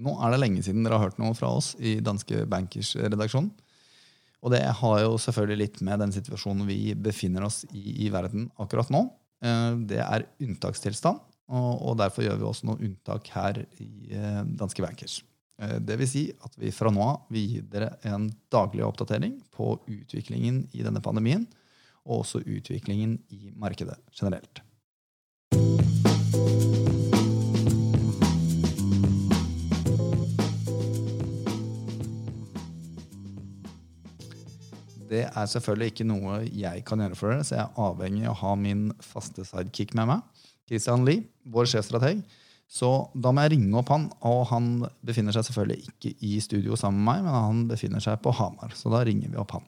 Nå er det lenge siden dere har hørt noe fra oss i Danske Bankers redaksjon. Og det har jo selvfølgelig litt med den situasjonen vi befinner oss i i verden akkurat nå. Eh, det er unntakstilstand, og derfor gjør vi også noen unntak her i eh, Danske Bankers. Eh, det vil si at vi fra nå av gir dere en daglig oppdatering på utviklingen i denne pandemien, og også utviklingen i markedet generelt. Det er selvfølgelig ikke noe jeg kan gjøre for dere, så jeg er avhengig av å ha min faste sidekick med meg. Christian Lie, vår sjefstrateg. Så da må jeg ringe opp han, og han befinner seg selvfølgelig ikke i studio sammen med meg, men han befinner seg på Hamar. Så da ringer vi opp han.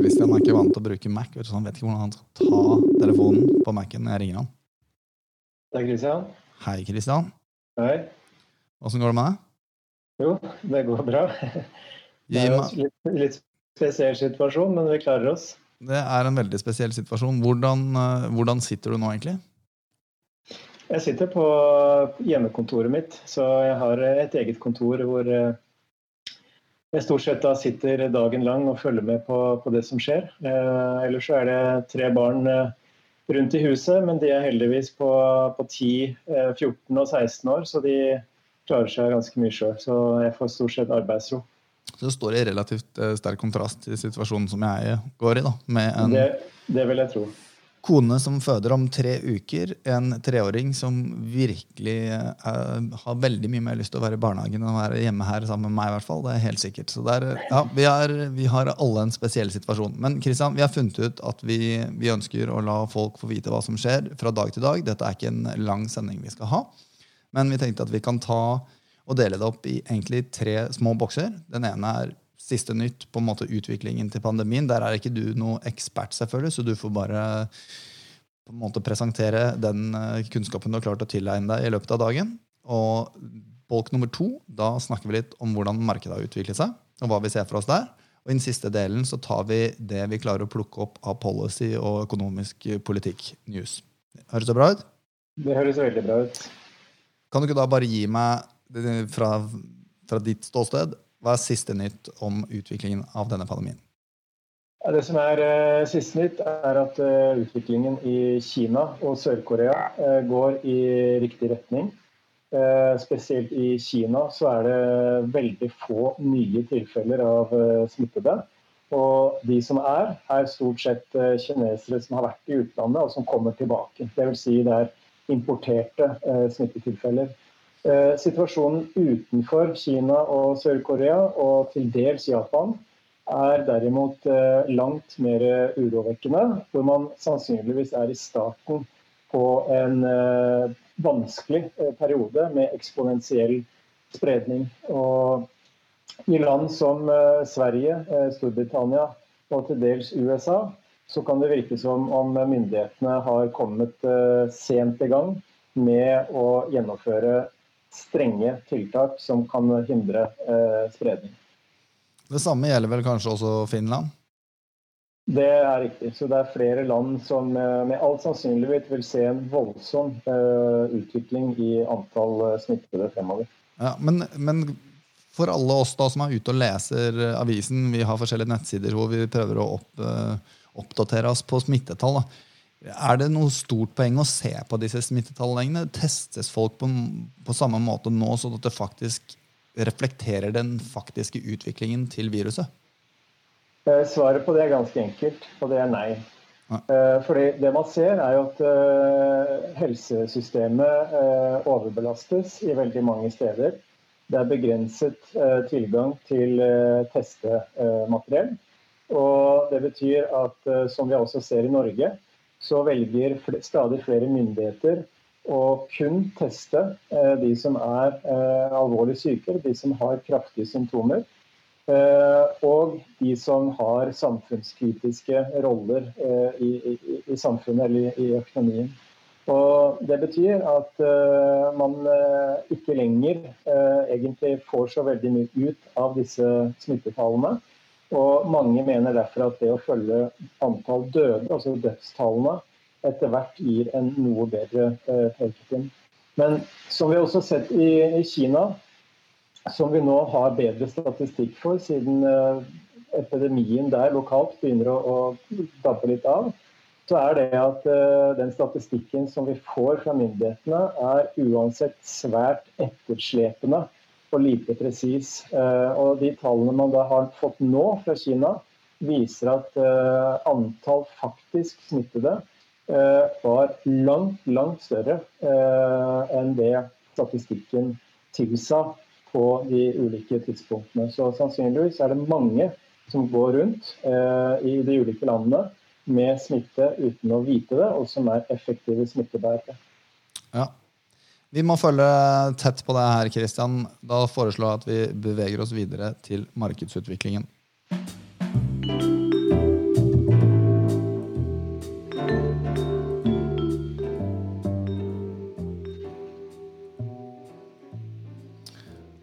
Christian er ikke vant til å bruke Mac, så han vet ikke hvordan han skal ta telefonen på Mac-en når jeg ringer han. Det er Christian. Hei, Christian. Hei. Åssen går det med deg? Jo, det går bra. Det er en litt, litt spesiell situasjon, men vi klarer oss. Det er en veldig spesiell situasjon. Hvordan, eh, hvordan sitter du nå, egentlig? Jeg sitter på hjemmekontoret mitt, så jeg har et eget kontor hvor eh, jeg stort sett da sitter dagen lang og følger med på, på det som skjer. Eh, ellers så er det tre barn eh, rundt i huset, men de er heldigvis på, på 10, eh, 14 og 16 år, så de klarer seg ganske mye sjøl. Så jeg får stort sett arbeidsro. Så det står i relativt eh, sterk kontrast til situasjonen som jeg går i. da, med en... Det, det vil jeg tro kone som føder om tre uker, en treåring som virkelig uh, har veldig mye mer lyst til å være i barnehagen enn å være hjemme her sammen med meg. i hvert fall, det er helt sikkert. Så der, ja, vi, er, vi, har alle en spesiell situasjon. Men Kristian, vi har funnet ut at vi, vi, ønsker å la folk få vite hva som skjer fra dag til dag. Dette er ikke en lang sending vi skal ha, men vi tenkte at vi kan ta og dele det opp i egentlig tre små bokser. Den ene er siste nytt på en måte utviklingen til pandemien. Der er ikke du noe ekspert, selvfølgelig, så du får bare på en måte presentere den eh, kunnskapen du har klart å tilegne deg i løpet av dagen. Og bolk nummer to, da snakker vi litt om hvordan markedet har utviklet seg, og hva vi ser for oss der. Og i den siste delen så tar vi det vi klarer å plukke opp av policy og økonomisk politikk news. Høres det bra ut? Det høres veldig bra ut. Kan du ikke da bare gi meg, fra, fra ditt ståsted, hva er siste nytt om utviklingen av denne pandemien? Det som er eh, siste nytt, er at eh, utviklingen i Kina og Sør-Korea eh, går i riktig retning. spesielt i Kina så er det veldig få nye tilfeller av smittede. Og de som er, er stort sett kinesere som har vært i utlandet og som kommer tilbake. Dvs. Si det er importerte smittetilfeller. Eh, situasjonen utenfor Kina og Sør-Korea, og til dels Japan, er derimot eh, langt mer urovekkende. Hvor man sannsynligvis er i starten på en eh, vanskelig periode med eksponentiell spredning. Og I land som Sverige, Storbritannia og til dels USA så kan det virke som om myndighetene har kommet sent i gang med å gjennomføre strenge tiltak som kan hindre eh, spredning. Det samme gjelder vel kanskje også Finland? Det er riktig. Så det er flere land som eh, med all sannsynlighet vil se en voldsom uh, utvikling i antall smittede fremover. Ja, men, men, for alle oss da som er ute og leser avisen, vi har forskjellige nettsider hvor vi prøver å opp, oppdatere oss på smittetall. da er det noe stort poeng å se på disse smittetallene? Testes folk på, på, samme måte nå, sånn at det faktisk reflekterer den faktiske utviklingen til viruset? Eh, svaret på det er ganske enkelt, og det er nei. Ja. Eh, fordi det man ser, er jo at eh, helsesystemet overbelastes i veldig mange steder. Det er begrenset tilgang til testemateriell. Og det betyr at, som vi også ser i Norge, så velger stadig flere myndigheter å kun teste eh, de som er eh, alvorlig syke, de som har kraftige symptomer. Eh, og de som har samfunnskritiske roller i, i, i samfunnet eller i økonomien. Og Det betyr at uh, man uh, ikke lenger uh, egentlig får så veldig mye ut av disse smittetallene. Og mange mener derfor at det å følge antall døde, altså dødstallene, etter hvert gir en noe bedre pekepinn. Men som vi også har sett i, Kina, som vi nå har bedre statistikk for siden epidemien der lokalt begynner å, å dabbe litt av, så er det at uh, den statistikken som vi får fra myndighetene, er uansett svært etterslepende og lite presis. Uh, og de tallene man da har fått nå fra Kina, viser at uh, antall faktisk smittede var langt, langt større enn det statistikken tilsa på de ulike tidspunktene. Så sannsynligvis er det mange som går rundt i de ulike landene med smitte uten å vite det, og som er effektive smittebærere. Vi må følge tett på det her, Kristian. Da foreslår jeg at vi beveger oss videre til markedsutviklingen.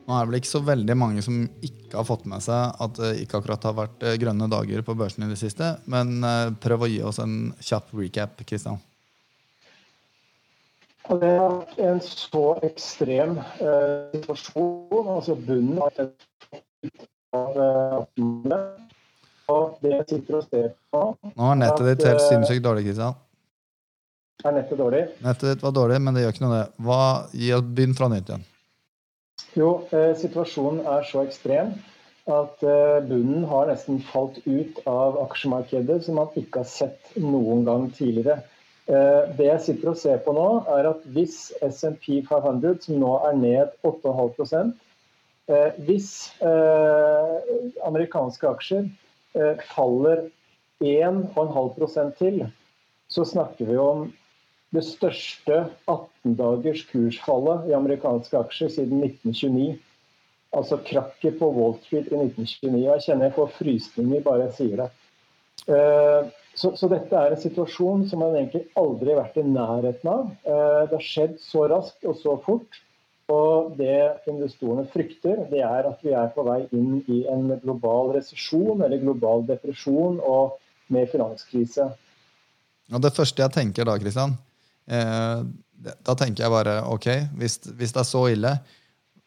Nå er det vel ikke så veldig mange som ikke har fått med seg at det ikke akkurat har vært eh, grønne dager på børsen i det siste, men eh, prøv å gi oss en kjapp recap, Kristian. Det har vært en så ekstrem eh, situasjon, altså bunnen av av eh, og det jeg sitter og ser på Nå er nettet ditt helt sinnssykt dårlig, Kristian. Er nettet dårlig? Nettet ditt var dårlig, men det gjør ikke noe, det. Hva, Begynn fra nytt igjen. Jo, eh, situasjonen er så ekstrem at eh, bunnen har nesten falt ut av aksjemarkedet som man ikke har sett noen gang tidligere. Eh, det jeg sitter og ser på nå, er at hvis SMP 500, som nå er ned 8,5% Hvis amerikanske aksjer faller 1,5% til, så snakker vi om det største 18-dagers kursfallet i amerikanske aksjer siden 1929. Altså krakket på Wall Street i 1929. Jeg kjenner jeg får frysninger bare jeg sier det. Så, så, dette er en situasjon som man egentlig aldri har vært i nærheten av. Eh, det har skjedd så raskt og så fort. Og det investorene frykter, det er at vi er på vei inn i en global resesjon eller global depresjon og med finanskrise. Og det første jeg tenker da, Kristian, Eh, da tenker jeg bare ok, hvis, hvis, det er så ille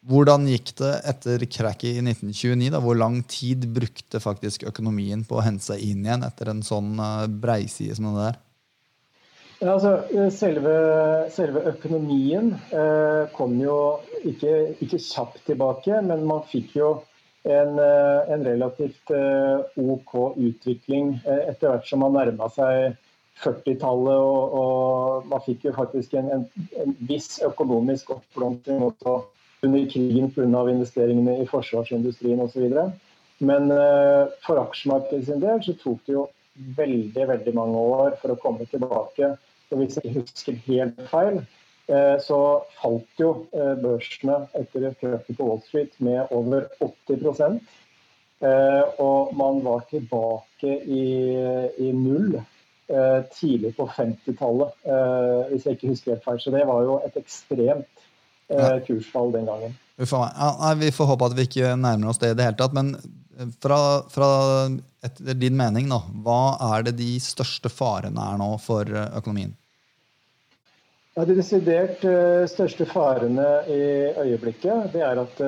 Hvordan gikk det etter cracket i 1929? da? Hvor lang tid brukte faktisk økonomien på å hente seg inn igjen etter en sånn uh, breiside som det der? Ja, altså, eh, selve, selve økonomien eh, kom jo ikke, ikke, kjapt tilbake, men man fikk jo en, en relativt eh, OK utvikling eh, etter hvert som man nærma seg 40-tallet, og, og, man fikk jo faktisk en, en, en viss økonomisk oppblomstring også under krigen pga. investeringene i forsvarsindustrien osv. Men uh, for aksjemarkedet sin del så tok det jo veldig veldig mange år for å komme tilbake. Og hvis jeg husker helt feil, uh, så falt jo uh, børsene etter krøket på Wall Street med over 80% Og man var tilbake i, i null Eh, tidlig på 50-tallet, eh, hvis jeg ikke husker helt feil. Så det var jo et ekstremt eh, kursfall den gangen. Ja, vi får håpe at vi ikke nærmer oss det i det hele tatt. Men fra, fra etter din mening, da, hva er det de største farene er nå for økonomien? Ja, De desidert største farene i øyeblikket det er at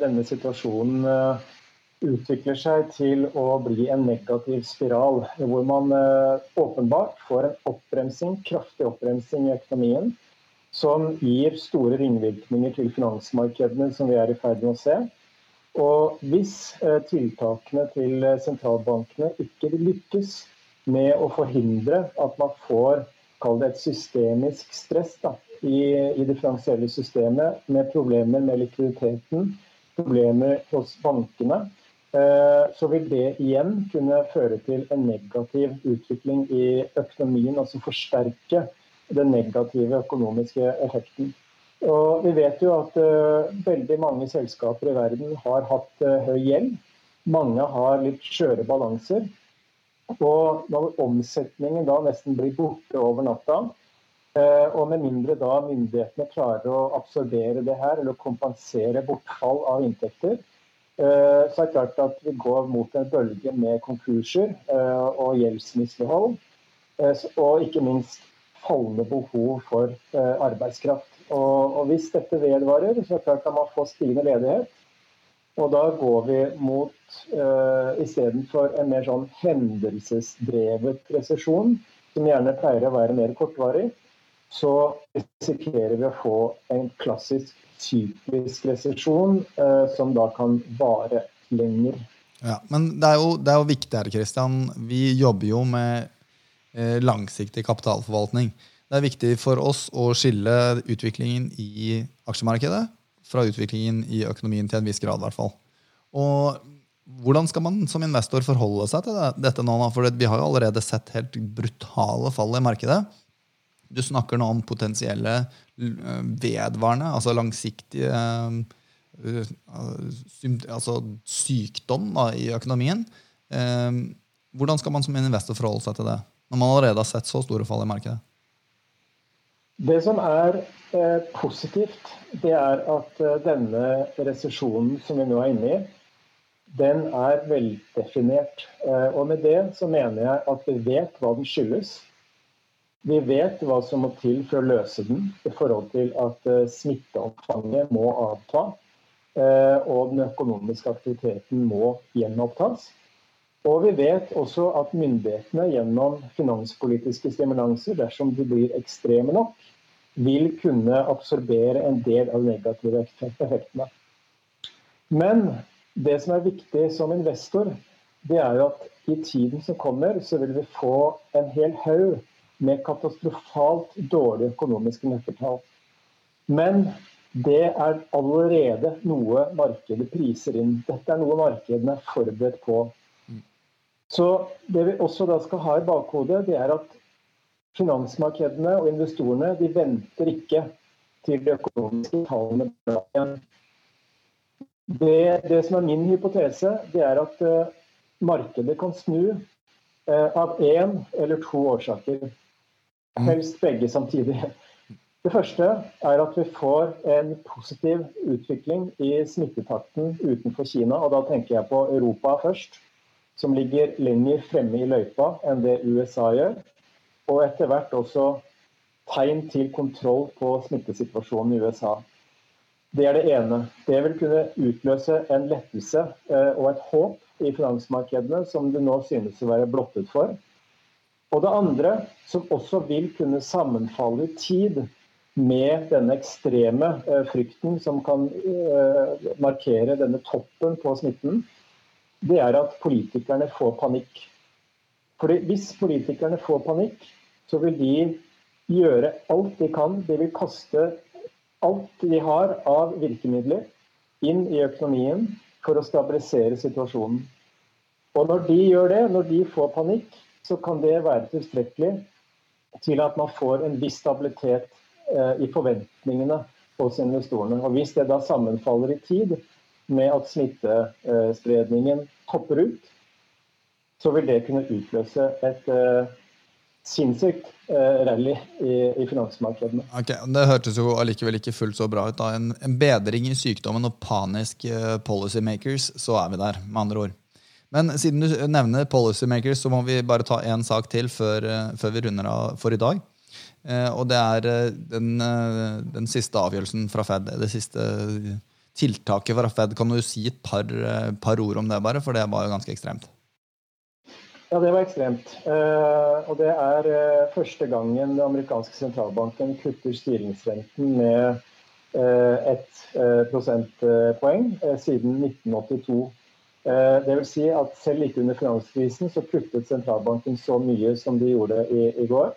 denne situasjonen utvikler seg til å bli en negativ spiral, hvor man eh, åpenbart får en oppbremsing, kraftig oppbremsing i økonomien, som gir store ringvirkninger til finansmarkedene, som vi er i ferd med å se. Og hvis eh, tiltakene til sentralbankene ikke lykkes med å forhindre at man får et systemisk stress da, i, i det finansielle systemet, med problemer med likviditeten, problemer hos bankene, Eh, så vil det igjen kunne føre til en negativ utvikling i økonomien, altså forsterke den negative økonomiske effekten. Og vi vet jo at uh, veldig mange selskaper i verden har hatt uh, høy gjeld. Mange har litt skjøre balanser. Og når omsetningen da nesten blir borte over natta, Og med mindre da myndighetene klarer å absorbere det her, eller kompensere bortfall av inntekter, så er det klart at vi går mot en bølge med konkurser og gjeldsmislighold. Og ikke minst fallende behov for arbeidskraft. Og, og hvis dette vedvarer, så er det klart at man får stigende ledighet. Og da går vi mot uh, istedenfor en mer sånn hendelsesdrevet resesjon, som gjerne pleier å være mer kortvarig, så risikerer vi å få en klassisk typisk resesjon uh, som da kan vare lenger. Ja, Men det er, jo, det er jo viktig her, Kristian. Vi jobber jo med eh, langsiktig kapitalforvaltning. Det er viktig for oss å skille utviklingen i aksjemarkedet fra utviklingen i økonomien til en viss grad. I hvert fall. Og hvordan skal man som investor forholde seg til dette nå? For vi har jo allerede sett helt brutale fall i markedet. Du snakker nå om potensielle eh, vedvarende, altså langsiktige eh, altså sykdom da, i økonomien. Eh, hvordan skal man som investor forholde seg til det, når man allerede har sett så store fall i markedet? Det som er eh, positivt, det er at eh, denne resesjonen som vi nå er inne i, den er veldefinert. Eh, og med det så mener jeg at vi vet hva den skyldes. Vi vet hva som må til for å løse den i forhold til at eh, smitteomfanget må avta. Eh, og den økonomiske aktiviteten må gjenopptas. Og vi vet også at myndighetene gjennom finanspolitiske stimulanser, dersom de blir ekstreme nok, vil kunne absorbere en del av de negative effektene. Men det som er viktig som investor, det er jo at i tiden som kommer, så vil vi få en hel haug med katastrofalt dårlige økonomiske nøkkeltall. Men det er allerede noe markedet priser inn. Dette er noe markedene er forberedt på. Så det vi også da skal ha i bakhodet, det er at finansmarkedene og investorene de venter ikke til de økonomiske tallene blir igjen. Det, det, som er min hypotese, det er at uh, markedet kan snu uh, av én eller to årsaker. Mm. Helst begge samtidig. Det første er at vi får en positiv utvikling i smittetakten utenfor Kina. og Da tenker jeg på Europa først som ligger lenger fremme i løypa enn det USA gjør. Og etter hvert også tegn til kontroll på smittesituasjonen i USA. Det er det ene. Det vil kunne utløse en lettelse eh, og et håp i finansmarkedene som det nå synes å være blottet for. Og det andre, som også vil kunne sammenfalle i tid med denne ekstreme eh, frykten som kan eh, markere denne toppen på smitten, det er at politikerne får panikk. Fordi Hvis politikerne får panikk, så vil de gjøre alt de kan. De vil kaste alt de har av virkemidler inn i økonomien for å stabilisere situasjonen. Og når de gjør det, når de får panikk, så kan det være tilstrekkelig til at man får en viss stabilitet eh, i forventningene hos investorene. Og Hvis det da sammenfaller i tid med at smittespredningen topper ut, så vil det kunne utløse et uh, sinnssykt uh, rally i, i, finansmarkedene. Okay, det hørtes jo allikevel ikke fullt så bra ut. da. En, en bedring i sykdommen og panisk uh, policymakers, så er vi der, med andre ord. Men siden du nevner policymakers, så må vi bare ta én sak til før, før, vi runder av for i dag. og det er den, den siste avgjørelsen fra Fed. Det siste tiltaket fra Fed. Kan du si et par, eh, par, ord om det, bare? For det var jo ganske ekstremt. Ja, det var ekstremt. Uh, og det er uh, første gangen den amerikanske sentralbanken kutter styringsrenten med ett prosentpoeng siden 1982. Det vil si at selv ikke under finanskrisen så kuttet sentralbanken så mye som de gjorde i, i går.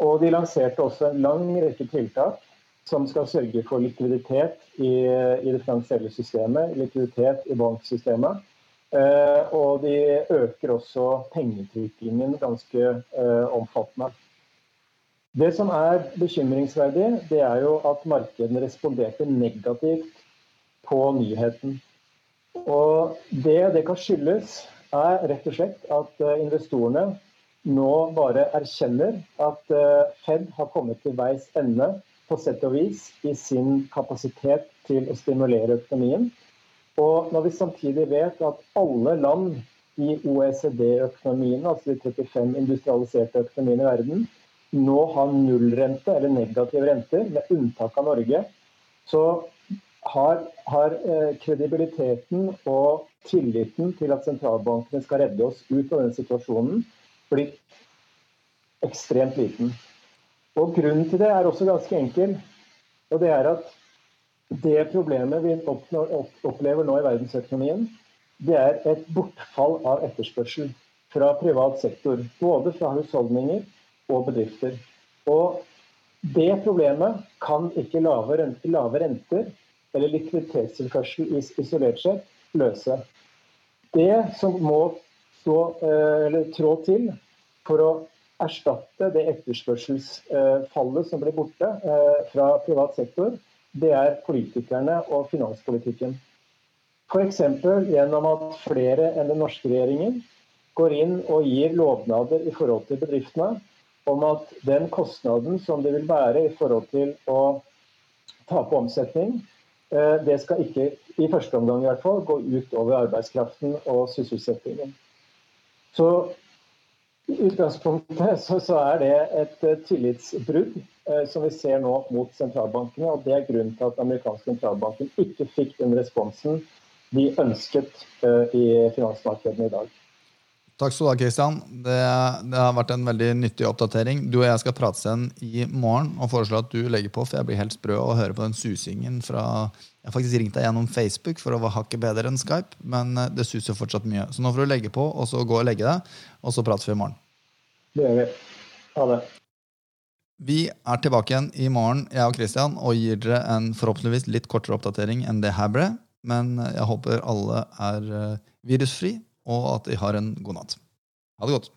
Og de lanserte også en lang rekke tiltak som skal sørge for likviditet i, i det finansielle systemet, likviditet i banksystemet. Eh, og de øker også pengetrykkingen ganske eh, omfattende. Det som er bekymringsverdig, det er jo at markedene responderte negativt på nyheten. Og det det kan skyldes, er rett og slett at eh, investorene nå bare erkjenner at eh, Fed har kommet til veis ende på sett og vis i sin kapasitet til å stimulere økonomien. Og når vi samtidig vet at alle land i OECD-økonomiene, altså de 35 industrialiserte økonomiene i verden, nå har nullrente eller negative renter, med unntak av Norge, så har, har eh, kredibiliteten og tilliten til at sentralbankene skal redde oss ut av den situasjonen, blitt ekstremt liten. Og Grunnen til det er også ganske enkel. og det er at Det problemet vi opplever nå i verdensøkonomien, det er et bortfall av etterspørsel fra privat sektor. Både fra husholdninger og bedrifter. Og det problemet kan ikke lave renter eller likviditetstilførsel isolert sett løse. Det som må stå, eh, trå til for å erstatte det etterspørselsfallet som blir borte eh, fra privat sektor, det er politikerne og finanspolitikken. F.eks. gjennom at flere enn den norske regjeringen går inn og gir lovnader i forhold til bedriftene om at den kostnaden som det vil være i forhold til å tape omsetning, eh, det skal ikke, i første omgang i hvert fall, gå ut over arbeidskraften og sysselsettingen. Så utgangspunktet så, så, er det et uh, tillitsbrudd uh, som vi ser nå mot sentralbankene. og Det er grunnen til at amerikanske sentralbanken ikke fikk den responsen de ønsket uh, i finansmarkedene i dag. Takk skal du ha, Kristian. Det, det, har vært en veldig nyttig oppdatering. Du og jeg skal prates igjen i morgen og foreslå at du legger på, for jeg blir helt sprø og hører på den susingen fra Jeg har faktisk ringt deg gjennom Facebook for å være hakket bedre enn Skype, men det suser fortsatt mye. Så nå får du legge på, og så gå og legge deg, og så prates vi i morgen. Det gjør vi. Ha det. Vi er tilbake igjen i morgen jeg og Kristian, og gir dere en forhåpentligvis litt kortere oppdatering enn det her ble. Men jeg håper alle er eh, virusfri, og at de har en god natt. Ha det godt.